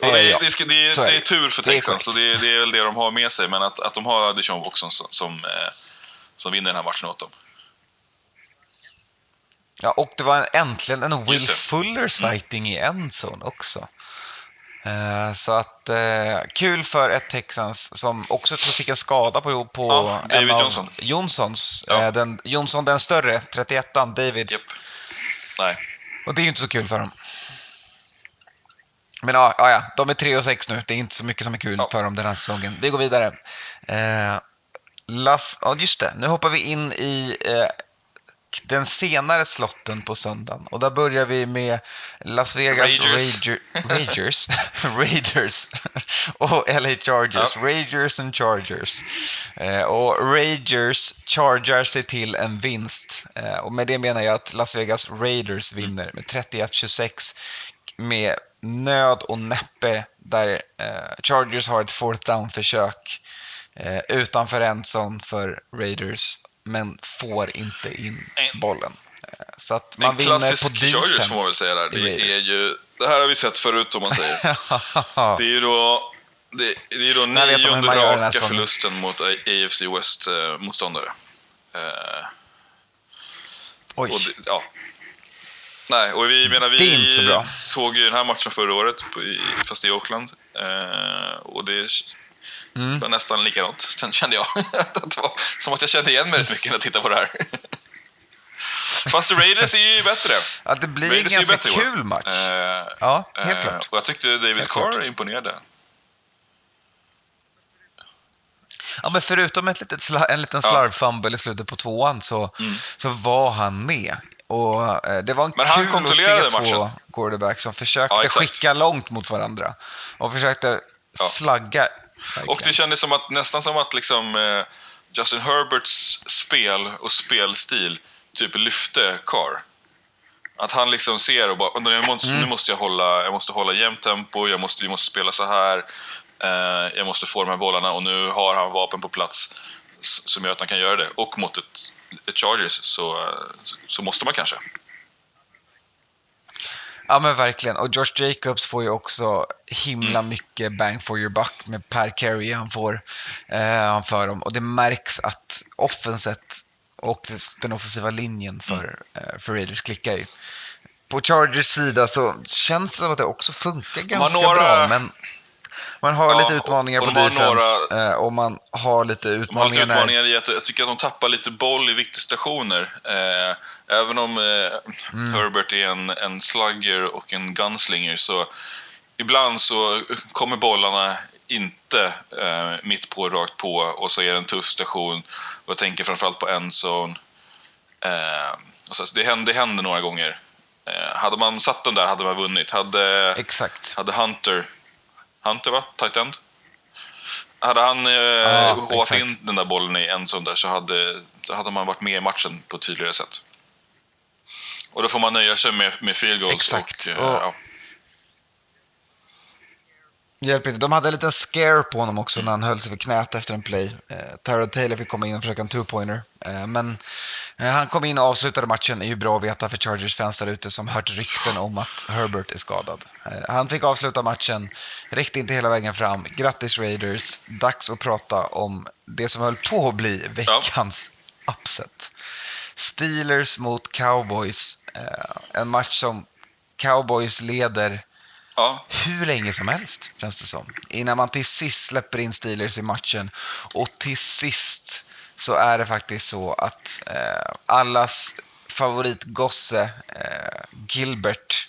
och det, ja. är, det, är, är det är tur för är Texans, så det, det är väl det de har med sig. Men att, att de har Deshaun Watson som, som, eh, som vinner den här matchen åt dem. Ja, och det var äntligen en Will det. Mm. Fuller sighting i endzone också. Eh, Så att eh, kul för ett Texans som också fick en skada på, på Ja, David Johnson. Johnsons. Ja. Eh, Den, Johnson den större, 31an, David. Japp. Nej. Och det är ju inte så kul för dem. Men ja, ja, de är 3 och 6 nu. Det är inte så mycket som är kul Ja. för dem den här säsongen. Vi går vidare. Eh, Las, ja, just det. Nu hoppar vi in i eh, den senare slotten på söndagen. Och där börjar vi med Las Vegas Ragers. Rager, Ragers, Raiders och LA Chargers. Ja. Ragers and Chargers. Eh, och Ragers chargar sig till en vinst. Eh, och med det menar jag att Las Vegas Raiders vinner med 31-26 med nöd och näppe där eh, Chargers har ett fourth down-försök eh, utanför endzone för Raiders men får inte in En- bollen. Eh, så att man En vinner klassisk på defense. Får man väl säga där. Det, är ju, det här har vi sett förut om man säger. Det är ju då, det, det är ju då nionde raka säsongen. förlusten mot AFC West-motståndare. Eh, Oj. och det, ja. Nej, och vi menar vi så såg ju den här matchen förra året, på, i, fast i Oakland. Eh, och det Mm. var nästan likadant, Sen kände jag. att det var, som att jag kände igen mig rätt mycket när jag tittade på det här. Fast Raiders är ju bättre. Ja, det blir en Raiders ju ganska kul match. Eh, Ja, helt eh, klart. Och jag tyckte David Helt Carr klart. imponerade. Ja, men förutom ett litet en liten Ja. slarvfumble i slutet på tvåan så, Mm. så var han med. Och eh, det var en Men han kul kontrollerade se två matchen. quarterbacks som försökte Ja, skicka långt mot varandra. Och försökte slagga. Och det kändes som att, nästan som att liksom, eh, Justin Herberts spel och spelstil typ lyfte Carr. Att han liksom ser och bara, "Åh, nu måste, Mm. nu måste jag hålla, jag måste hålla jämnt tempo, jag måste, vi måste spela så här. Eh, jag måste få de här bollarna och nu har han vapen på plats som gör att han kan göra det. Och mot ett, ett Chargers så, så måste man kanske. Ja men verkligen. Och Josh Jacobs får ju också himla Mm. mycket bang for your buck med per carry han får eh, för dem. Och det märks att offenset och den offensiva linjen för, Mm. eh, för Raiders klickar ju. På Chargers sida så känns det som att det också funkar ganska några- bra. Men man har Ja, lite utmaningar på de defense eh, och man har lite De har lite utmaningar utmaningar i att jag tycker att de tappar lite boll i viktiga stationer. Eh, även om eh, Mm. Herbert är en, en slugger och en gunslinger så ibland så kommer bollarna inte eh, mitt på, rakt på och så är det en tuff station. Och jag tänker framförallt på endzone. Eh, så, det, händer, det händer några gånger. Eh, hade man satt dem där hade man vunnit. Hade, Exakt. hade Hunter, Hunter va? Tight end? Hade han eh, Ja, håvat in den där bollen i en sån där så hade, så hade man varit med i matchen på ett tydligare sätt. Och då får man nöja sig med, med field goals. Exakt. Och, eh, Och- ja. Hjälper inte. De hade en liten scare på honom också när han höll sig för knät efter en play. Eh, Tyrod Taylor fick komma in och försöka en two-pointer. Eh, men han kom in och avslutade matchen. Det är ju bra att veta för Chargers fans där ute som hört rykten om att Herbert är skadad. Eh, han fick avsluta matchen, räckte inte hela vägen fram. Grattis Raiders! Dags att prata om det som höll på att bli veckans upset. Steelers mot Cowboys. Eh, en match som Cowboys leder ja. hur länge som helst, känns det som. Innan man till sist släpper in Steelers i matchen. Och till sist så är det faktiskt så att eh, allas favoritgosse eh, Gilbert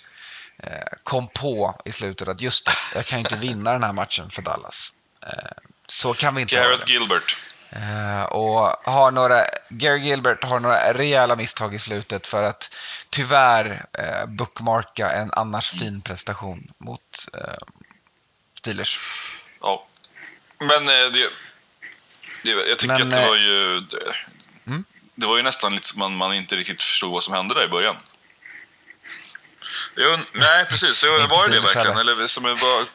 eh, kom på i slutet att just det, jag kan ju inte vinna den här matchen för Dallas. Eh, så kan vi inte ha Garrett. Gilbert. Eh, och har några, Gary Gilbert har några rejäla misstag i slutet för att tyvärr eh, bookmarka en annars fin prestation mot Steelers. Ja. Men det, det, jag tycker Men, att det eh, var ju... Det, Mm. det var ju nästan lite som man, man inte riktigt förstod vad som hände där i början. Jo, nej, precis. Så Inte var det det verkligen? Eller som var,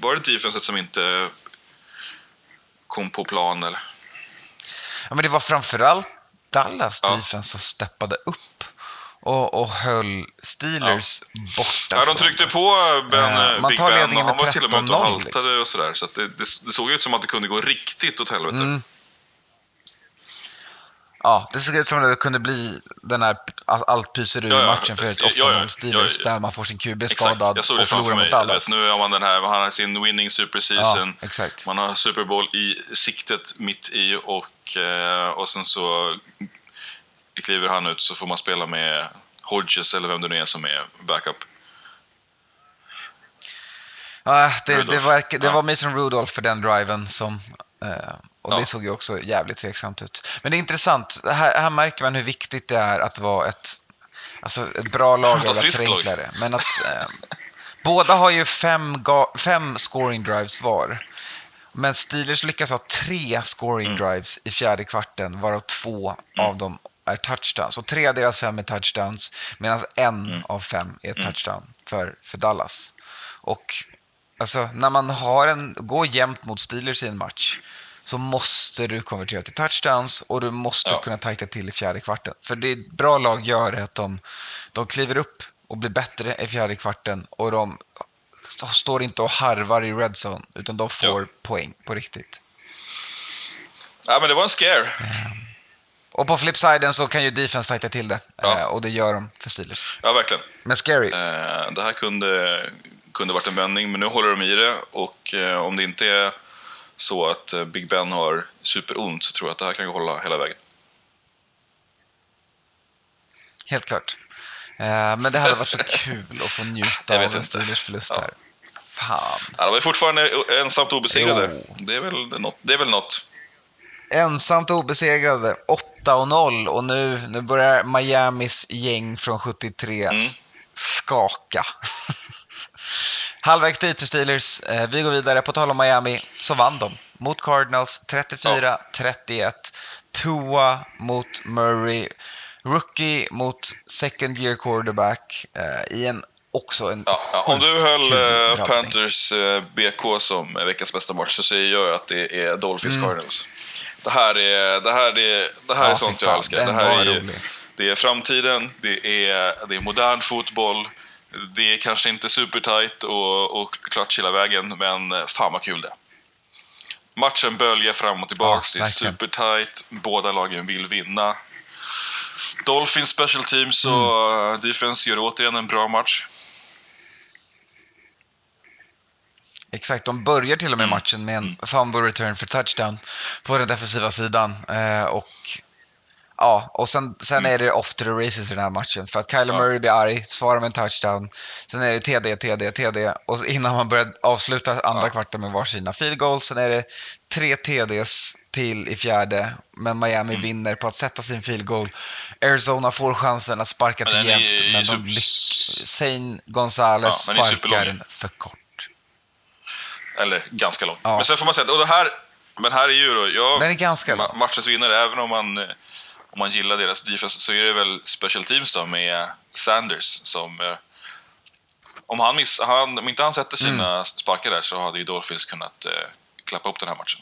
var det defenset som inte kom på plan? Eller? Ja, men det var framförallt Dallas Ja. defense som steppade upp och, och höll Steelers borta. Ja, de tryckte på Ben, man Big Ben och han var till och med ute och 13-0 haltade liksom. och sådär. Så det, det, det såg ut som att det kunde gå riktigt åt helvete. Mm. Ja, det såg ut som att det kunde bli den här allt pyser ur Ja, ja. matchen för ett Ja, 8-0 ja, ja, Steelers ja. där man får sin QB skadad och förlorar mot Dallas. Nu har man den här, han har sin winning super Ja, season. exakt. Man har Super Bowl i siktet mitt i och, eh, och sen så kliver han ut så får man spela med Hodges eller vem det nu är som är backup. Ja, det, det, verkar, det var Mason Rudolph för den driven som eh, och Ja. det såg ju också jävligt tveksamt ut. Men det är intressant, här, här märker man hur viktigt det är att vara ett, alltså ett bra lag Ett och att friskt lag. förenkla det. Men att eh, båda har ju fem, fem scoring drives var. Men Steelers lyckas ha tre scoring Mm. drives i fjärde kvarten, varav två av dem är touchdowns. Och tre av deras fem är touchdowns, medan en Mm. av fem är Mm. touchdown för, för Dallas. Och alltså, när man har en, går jämnt mot Steelers i en match så måste du konvertera till touchdowns och du måste Ja. kunna tajta till i fjärde kvarten. För det ett bra lag gör är att de, de kliver upp och blir bättre i fjärde kvarten och de står inte och harvar i red zone utan de får poäng på riktigt. Ja, men det var en scare. Och på flipsiden så kan ju defense tajta till det Ja. eh, och det gör de för Steelers. Ja, verkligen. Men scary. Eh, det här kunde, kunde varit en vändning, men nu håller de i det. Och eh, om det inte är så att Big Ben har superont så tror jag att det här kan gå hålla hela vägen. Helt klart. Men det hade varit så kul att få njuta av en. Steelers förlust Ja. här. Fan. Ja, de är fortfarande ensamt obesegrade. Jo. Det är väl något. Det är väl något. Ensamt obesegrade, 8 och 0 och nu, nu börjar Miamis gäng från 73 Mm. skaka. Halvvägs dit för Steelers. Eh, vi går vidare. På tal om Miami så vann de mot Cardinals 34-31. Tua mot Murray. Rookie mot second year quarterback eh, i en också en Ja, ja, om du höll eh. Panthers BK som veckans bästa match så säger jag att det är Dolphins Mm. Cardinals. Det här är, det här är, det här Ja, är sånt fan, jag älskar. Det här är, rolig. det är framtiden, det är, det är modern fotboll. Det är kanske inte supertight och, och klart hela vägen, men fan vad kul det. Matchen böljar fram och tillbaks, Ja, det är supertight, båda lagen vill vinna. Dolphins special teams och Mm. defense gör återigen en bra match. Exakt, de börjar till och med Mm. matchen med en Mm. fumble return för touchdown på den defensiva sidan. Eh, och ja, och sen, sen Mm. är det off to the races i den här matchen. För att Kyler Ja. Murray blir arg, svarar med en touchdown. Sen är det TD, TD, TD. Och innan man börjar avsluta andra Ja. kvarten med varsina field goals. Sen är det tre TDs till i fjärde. Men Miami Mm. vinner på att sätta sin field goal. Arizona får chansen att sparka till jämnt. Men de lyckas. Zane Gonzalez Ja, sparkar den för kort. Eller ganska långt. Ja. Men sen får man säga, och det här, men här är ju då, ja, Den är ganska lång. matchens vinnare, även om man, eh, om man gillar deras defense, så är det väl special teams då med Sanders som eh, om, han miss, han, om inte han sätter sina Mm. sparkar där så hade ju Dolphins kunnat eh, klappa upp den här matchen.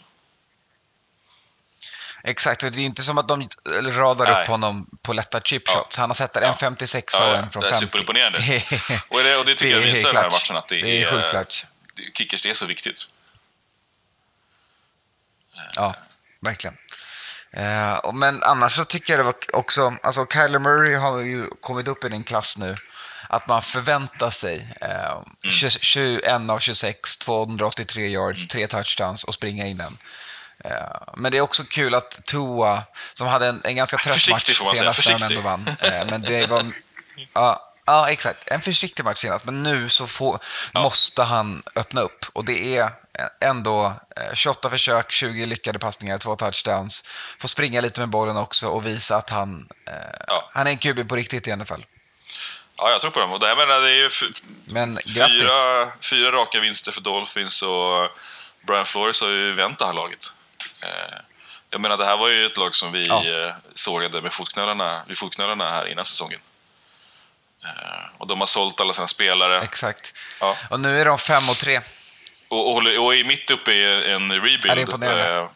Exakt, och det är inte som att de radar Nej. upp honom på lätta chip Ja. Han har sett där Ja. en 56 Ja, och en från Det är 50. superimponerande. Och det, och det tycker jag är visar den här matchen att det, Det är sjukt clutch. Det- kickers det är så viktigt. Ja, verkligen. Eh, men annars så tycker jag det var också, alltså Kyler Murray har ju kommit upp i den klass nu att man förväntar sig eh, Mm. 20 21 av 26, 283 yards, Mm. tre touchdowns och springa in den. Eh, men det är också kul att Tua, som hade en, en ganska trött Försiktig match senast när försiktig. ändå vann. Eh, men det var, ja, ja, exakt. En försiktig match senast, men nu så får, Ja. måste han öppna upp. Och det är ändå eh, 28 försök, 20 lyckade passningar, två touchdowns. Får springa lite med bollen också och visa att han, eh, Ja. han är en QB på riktigt i alla fall. Ja, jag tror på dem. Och det, jag menar, det är ju Men fyra, fyra raka vinster för Dolphins och Brian Flores har ju vänt det här laget. Eh, Jag menar, det här var ju ett lag som vi Ja. eh, sågade med fotknölarna, vid fotknölarna här innan säsongen. Eh, Och de har sålt alla sina spelare. Exakt. Ja. Och nu är de 5 och 3. Och, och, och är mitt uppe i en Ja, det är rebuild. imponerande. Eh,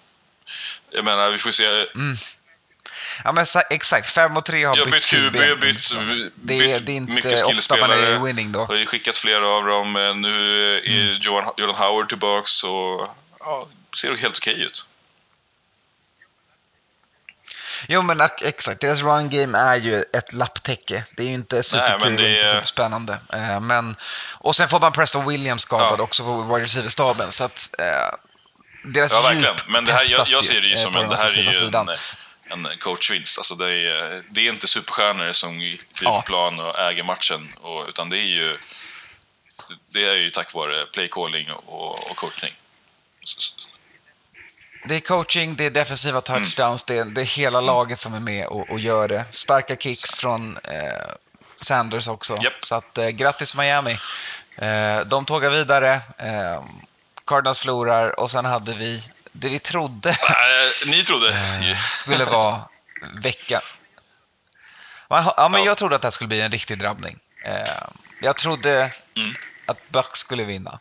Jag menar, vi får se. Mm. Ja men exakt, 5 och 3 har Jag bytt bytt QB, bytt, liksom. det, bytt är- det är inte mycket ofta man är winning då. Jag har ju skickat flera av dem. Nu är Mm. Jordan Howard tillbaks och ja, ser helt okej ut. Jo men ak- exakt, deras run game är ju ett lapptäcke. Det är ju inte superkul och inte superspännande. Eh, men, och sen får man Preston Williams skadad Ja. också på wide receiver-staben. Så att eh, deras Ja, verkligen. djup Men det här, jag, jag ser det ju eh, som en... Det här är ju en, sidan. en coachvinst. Alltså det, är, det är inte superstjärnor som kliver Ja. plan och äger matchen, och, utan det är ju det är ju tack vare playcalling och, och coachning. Det är coaching, det är defensiva touchdowns, det, är, det är hela laget som är med och, och gör det. Starka kicks från eh, Sanders också. Japp. Så att, eh, grattis Miami. Eh, de tågar vidare. Eh, Cardinals förlorar och sen hade vi det vi trodde Äh, ni trodde eh, skulle vara vecka. Man, ja, men Ja. jag trodde att det här skulle bli en riktig drabbning. Eh, jag trodde Mm. att Bucks skulle vinna.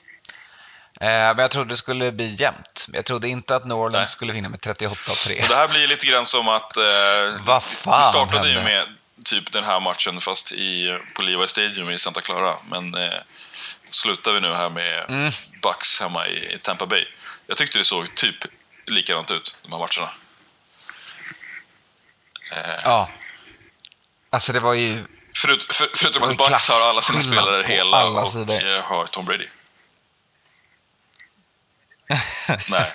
Eh, men jag trodde det skulle bli jämnt. Jag trodde inte att New Orleans Nej. skulle vinna med 38-3. Och det här blir lite grann som att eh, Vad fan vi startade ju hände? med typ den här matchen fast i, på Levi Stadium i Santa Clara. Men eh, slutar vi nu här med Mm. Bucks hemma i, i Tampa Bay. Jag tyckte det såg typ likadant ut, de här matcherna. Eh, Ja. Alltså det var ju... förut, för, förutom att ju Bucks har alla sina spelare hela alla och sidor. eh, har Tom Brady. Nej.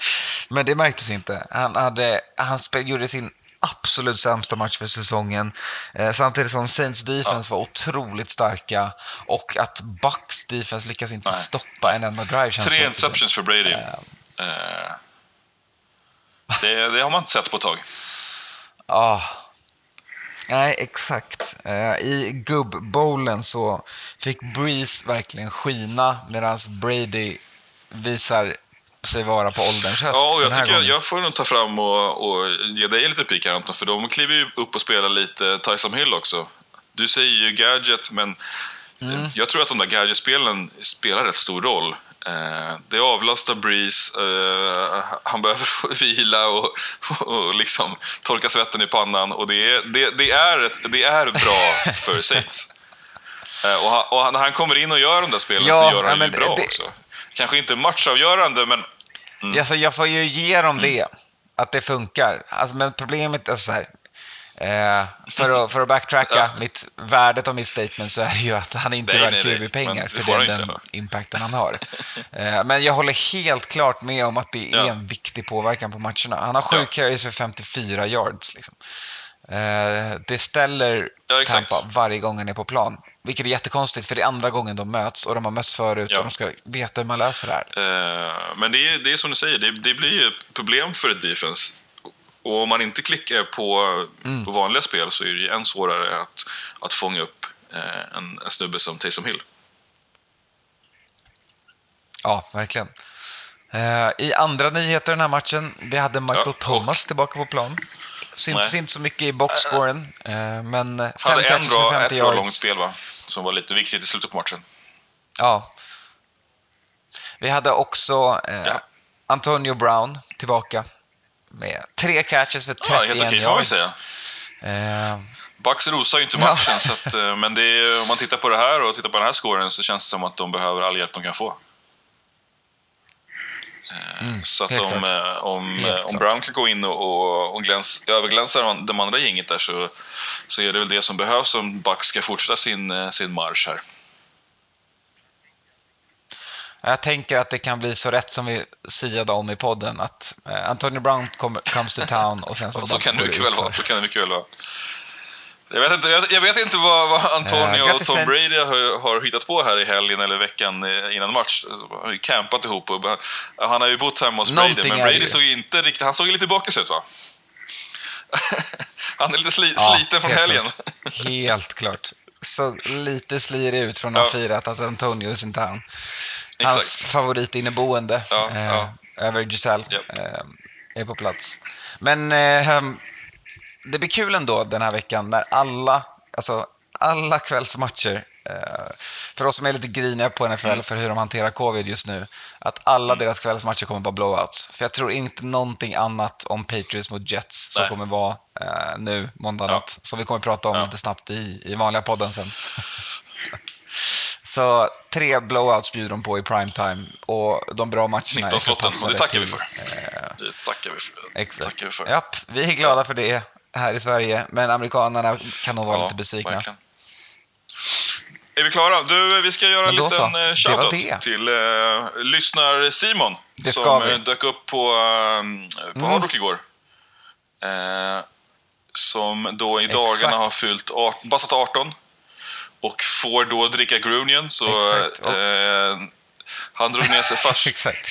Men det märktes inte. Han, hade, han gjorde sin absolut sämsta match för säsongen. Eh, samtidigt som Saints defense var otroligt starka och att Bucks defense lyckas inte Nej. stoppa en enda drive. Tre interceptions för Brady. Eh, det, det har man inte sett på ett tag. Ja. Nej, exakt. Eh, I gubb-bowlen så fick Breeze verkligen skina medan Brady visar sig vara på ålderns höst. Ja, och jag tycker jag, jag får nog ta fram och, och ge dig lite pik här Anton, för de kliver ju upp och spelar lite Tyson Hill också. Du säger ju gadget, men Mm. jag tror att de där gadget-spelen spelar rätt stor roll. Eh, det avlastar Breeze, eh, han behöver vila och, och liksom torka svetten i pannan och det är, det, det är, ett, det är bra för Saints. Eh, och, han, och när han kommer in och gör de där spelen Ja, så gör han ja, ju bra det- också. Kanske inte matchavgörande, men Mm. Alltså, jag får ju ge dem det, att det funkar. Alltså, men problemet är så här. Eh, för, att, för att backtracka Ja. mitt, värdet av mitt statement så är det ju att han inte är värd. QB-pengar för den, inte den då. impacten han har. Eh, men jag håller helt klart med om att det är Ja. en viktig påverkan på matcherna. Han har sju Ja. carries för 54 yards. Liksom. Eh, det ställer Ja. Tampa varje gång han är på plan. Vilket är jättekonstigt för det är andra gången de möts och de har mötts förut Ja. och de ska veta hur man löser det här. Eh, Men det är, det är som du säger, det, det blir ju problem för ett defense. Och om man inte klickar på, Mm. på vanliga spel så är det ju än svårare att, att fånga upp eh, en, en snubbe som Taysom Hill. Ja, verkligen. Eh, I andra nyheter den här matchen, vi hade Michael Ja, Thomas tillbaka på plan. Nej. inte så mycket i boxscoren, eh, men fem Hade en för bra, ett 50 bra långt yards. spel va? Som var lite viktigt i slutet på matchen. Ja. Vi hade också eh, Ja. Antonio Brown tillbaka med tre catches för 31 Ja, helt okej får man ju yards. säga. Eh, Bucks rusar ju inte Ja. matchen, så att, eh, men är, om man tittar på det här och tittar på den här scoren så känns det som att de behöver all hjälp de kan få. Eh, Mm, så att om, eh, om, eh, om. Brown kan gå in och, och, gläns, överglänsa de- andra gänget där så, så är det väl det som behövs om Bucks ska fortsätta sin, sin marsch här. Jag tänker att det kan bli så rätt som vi siade om i podden att Antonio Brown kommer, comes to town och sen så, Och så kan det mycket väl vara. Jag vet inte, jag, jag vet inte vad, vad Antonio Eh, och Tom Saints. Brady har, har hittat på här i helgen eller veckan eh, innan match. Han har ju campat ihop och han har ju bott hemma hos Brady, Någonting men är det Brady såg ju inte riktigt, han såg ju lite bakis ut va? han är lite sli, Ja, sliten från helgen. klart. Helt klart. Så lite slirig ut från att ha Ja. firat att Antonio is in town. Hans Exakt. favorit inneboende Ja, eh, över Giselle Japp. eh, är på plats. Men eh, det blir kul ändå den här veckan när alla, alltså alla kvällsmatcher eh, för oss som är lite griniga på NFL Mm. för hur de hanterar covid just nu, att alla deras kvällsmatcher kommer vara blowouts. För jag tror inte någonting annat om Patriots mot Jets som Nej. kommer vara eh, nu måndag Ja. natt. Som vi kommer prata om Ja. lite snabbt i, i vanliga podden sen. Så tre blowouts bjuder de på i primetime och de bra matcherna 19 är och det förpassade tackar vi för. eh, Det tackar vi för. Exakt. Tackar vi för. Japp, vi är glada för det här i Sverige, men amerikanerna kan nog vara lite besvikna. verkligen. Är vi klara? Du, vi ska göra en så. liten eh, Det shoutout det. till eh, lyssnar Simon Det ska som vi. eh, dök upp på, eh, på Mm. Hard Rock igår. Eh, som då i Exakt. dagarna har fyllt art- passat 18 och får då dricka Grunion så Exakt. Eh, han drog med sig fars... Exakt.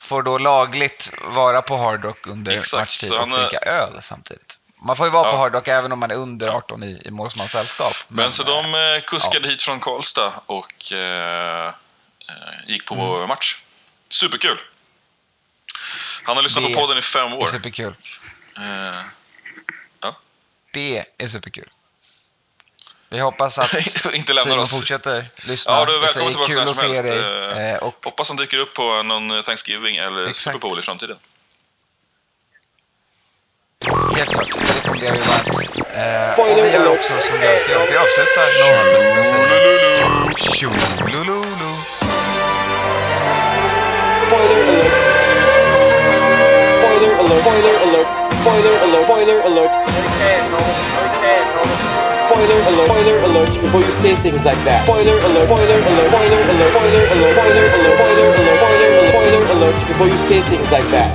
Får då lagligt vara på Hard Rock under Exakt, matchtid och han dricka öl samtidigt. Man får ju vara på Ja. Hard Rock även om man är under 18 i, i målsmans sällskap. Men så de eh, eh, kuskade hit från Karlstad och eh, eh, gick på Mm. match. Superkul! Han har lyssnat Det på podden i fem är år. superkul. Eh, Det är superkul. Vi hoppas att Inte lämnar Simon oss. fortsätter lyssna. Ja, du är välkommen tillbaka när som helst. dig. Eh, Och Hoppas han dyker upp på någon Thanksgiving eller Exakt. Super Bowl i framtiden. Helt klart, det rekommenderar vi varmt. Eh, och Spoiler vi gör alert. också som vi alltid gör. Vi avslutar No Huddle med att säga Tjolololo. Spoiler alert. Spoiler alert. Spoiler alert. Spoiler alert. Spoiler alert. Spoiler alert. Spoiler alert. Before you say things like that. Spoiler alert. Spoiler alert. Spoiler alert. Spoiler alert. Spoiler alert. Spoiler alert. Spoiler alert. Spoiler alert. Spoiler alert. Before you say things like that.